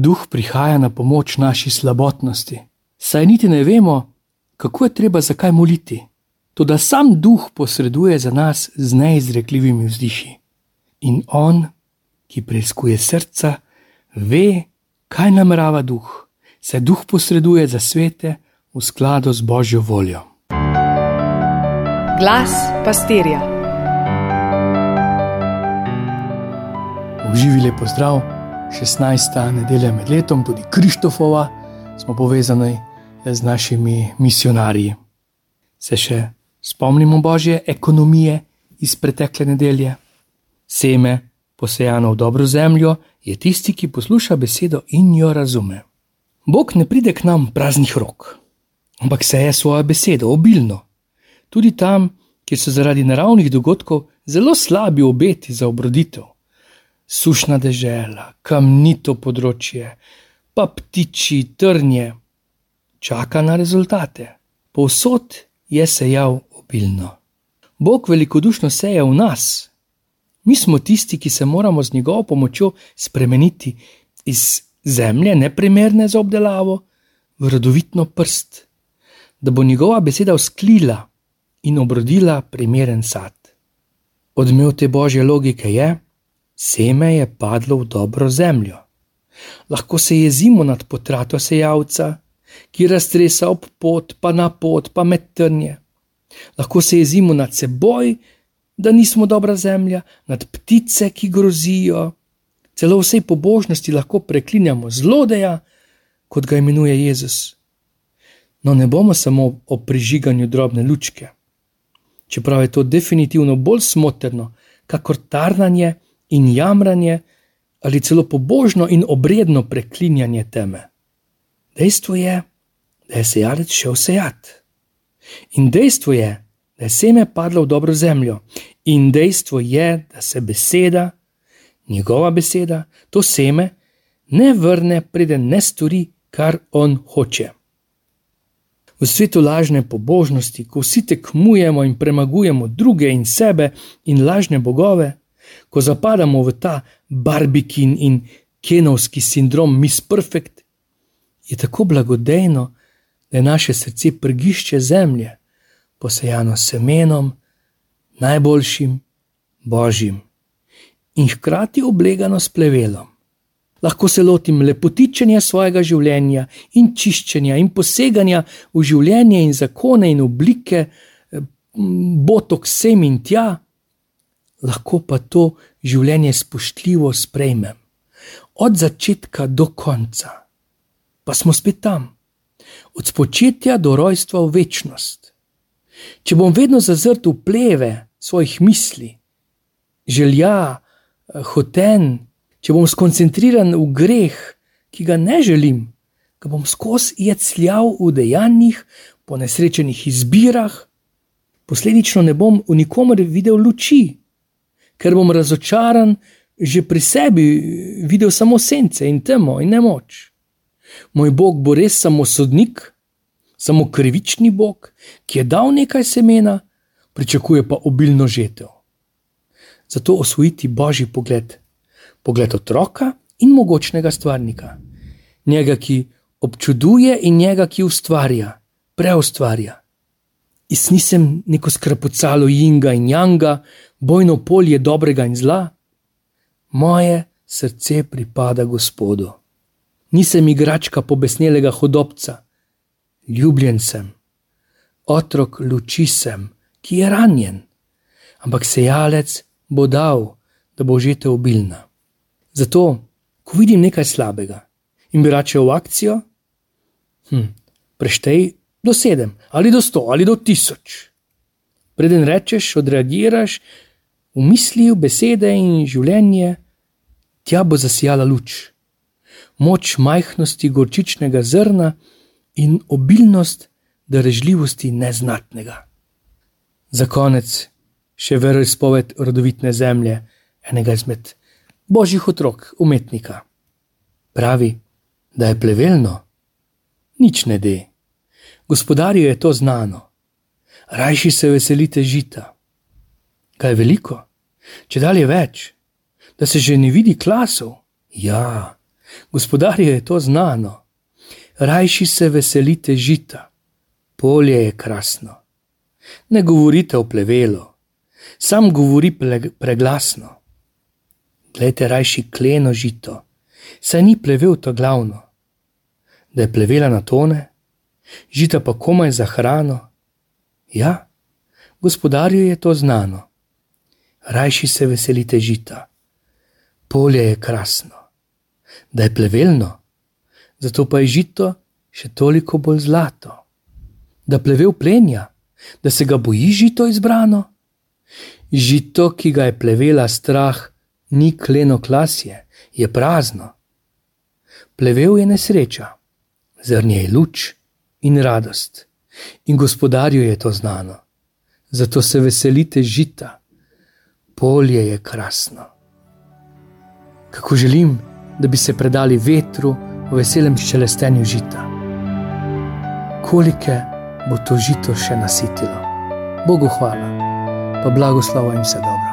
Duh prihaja na pomoč naši slabotnosti, saj niti ne vemo, kako je treba zakaj moliti. Toda sam duh posreduje za nas z neizrekljivimi vzdiši. In on, ki preizkuje srca, ve, kaj namerava duh, saj duh posreduje za svete v skladu z božjo voljo. Glas pastirja. Uživili pozdrav, 16. nedelja med letom, tudi Krištofova, smo povezani z našimi misionarji. Se še spomnimo božje ekonomije iz pretekle nedelje? Seme, posejano v dobro zemljo, je tisti, ki posluša besedo in jo razume. Bog ne pride k nam praznih rok, ampak seje svojo besedo obilno. Tudi tam, kjer so zaradi naravnih dogodkov zelo slabi obeti za obroditev. Sušna dežela, kamnito področje, pa ptiči, trnje, čaka na rezultate. Povsod je sejal obilno. Bog velikodušno seje v nas. Mi smo tisti, ki se moramo z njegovo pomočjo spremeniti iz zemlje, neprimerne za obdelavo, v rodovitno prst, da bo njegova beseda usklila in obrodila primeren sad. Odmev te božje logike je, seme je padlo v dobro zemljo. Lahko se jezimo nad potrato sejavca, ki raztresa ob pot, pa na pot, pa med trnje. Lahko se jezimo nad seboj, da nismo dobra zemlja, nad ptice, ki grozijo, celo vsej pobožnosti lahko preklinjamo zlodeja, kot ga imenuje Jezus. No, ne bomo samo o prižiganju drobne lučke, čeprav je to definitivno bolj smotrno, kakor tarnanje in jamranje ali celo pobožno in obredno preklinjanje teme. Dejstvo je, da je sejalec šel sejat. In dejstvo je, da je seme padlo v dobro zemljo, in dejstvo je, da se beseda, njegova beseda, to seme, ne vrne, preden ne stori, kar on hoče. V svetu lažne pobožnosti, ko vsi tekmujemo in premagujemo druge in sebe in lažne bogove, ko zapadamo v ta barbikin in kenovski sindrom Miss Perfect, je tako blagodejno, da je naše srce prgišče zemlje, posejano semenom, najboljšim, božjim in hkrati oblegano s plevelom. Lahko se lotim lepotičenja svojega življenja in čiščenja in poseganja v življenje in zakone in oblike, eh, botok sem in tja, lahko pa to življenje spoštljivo sprejmem, od začetka do konca. Pa smo spet tam, od spočetja do rojstva v večnost. Če bom vedno zazrt v pleve svojih misli, želja, Eh, hoten, če bom skoncentriran v greh, ki ga ne želim, ga bom skozi jecljal v dejanjih, po nesrečenih izbirah, posledično ne bom v nikomer videl luči, ker bom razočaran, že pri sebi videl samo sence in temo in nemoč. Moj Bog bo res samo sodnik, samo krivični Bog, ki je dal nekaj semena, pričakuje pa obilno žetev zato osvojiti božji pogled, pogled otroka in mogočnega stvarnika, njega, ki občuduje in njega, ki ustvarja, preustvarja. Is nisem neko skrpucalo jinga in janga, bojno polje dobrega in zla, moje srce pripada Gospodu. Nisem igračka pobesnelega hodobca, ljubljen sem, otrok luči sem, ki je ranjen, ampak sejalec, bo dal, da bo žite obilna. Zato, ko vidim nekaj slabega in bi rače v akcijo, hm, preštej do sedem, ali do sto, ali do tisoč. Preden rečeš, odreagiraš, v misli, v besede in življenje, tja bo zasijala luč, moč majhnosti gorčičnega zrna in obilnost darežljivosti neznatnega. Za konec še veroizpoved rodovitne zemlje, enega izmed božjih otrok, umetnika. Pravi, da je plevelno, nič ne de. Gospodarju je to znano, rajši se veselite žita. Kaj je veliko, če dalje več, da se že ne vidi klasov. Ja, Gospodarju je to znano. Rajši se veselite žita, polje je krasno. Ne govorite o plevelu, sam govori preglasno. Glejte rajši kleno žito, saj ni plevel to glavno. Da je plevela na tone, žita pa komaj za hrano. Ja, gospodarju je to znano. Rajši se veselite žita, polje je krasno. Da je plevelno, zato pa je žito še toliko bolj zlato. Da plevel plenja, da se ga boji žito izbrano. Žito, ki ga je plevela strah, ni kleno klasje, je prazno. Plevel je nesreča, zrnje je luč in radost, in gospodarju je to znano. Zato se veselite žita, polje je krasno. Kako želim, da bi se predali vetru v veselem šelestenju žita. Kolike bo to žito še nasitilo? Bogu hvala, pa blagoslova jim vse dobro.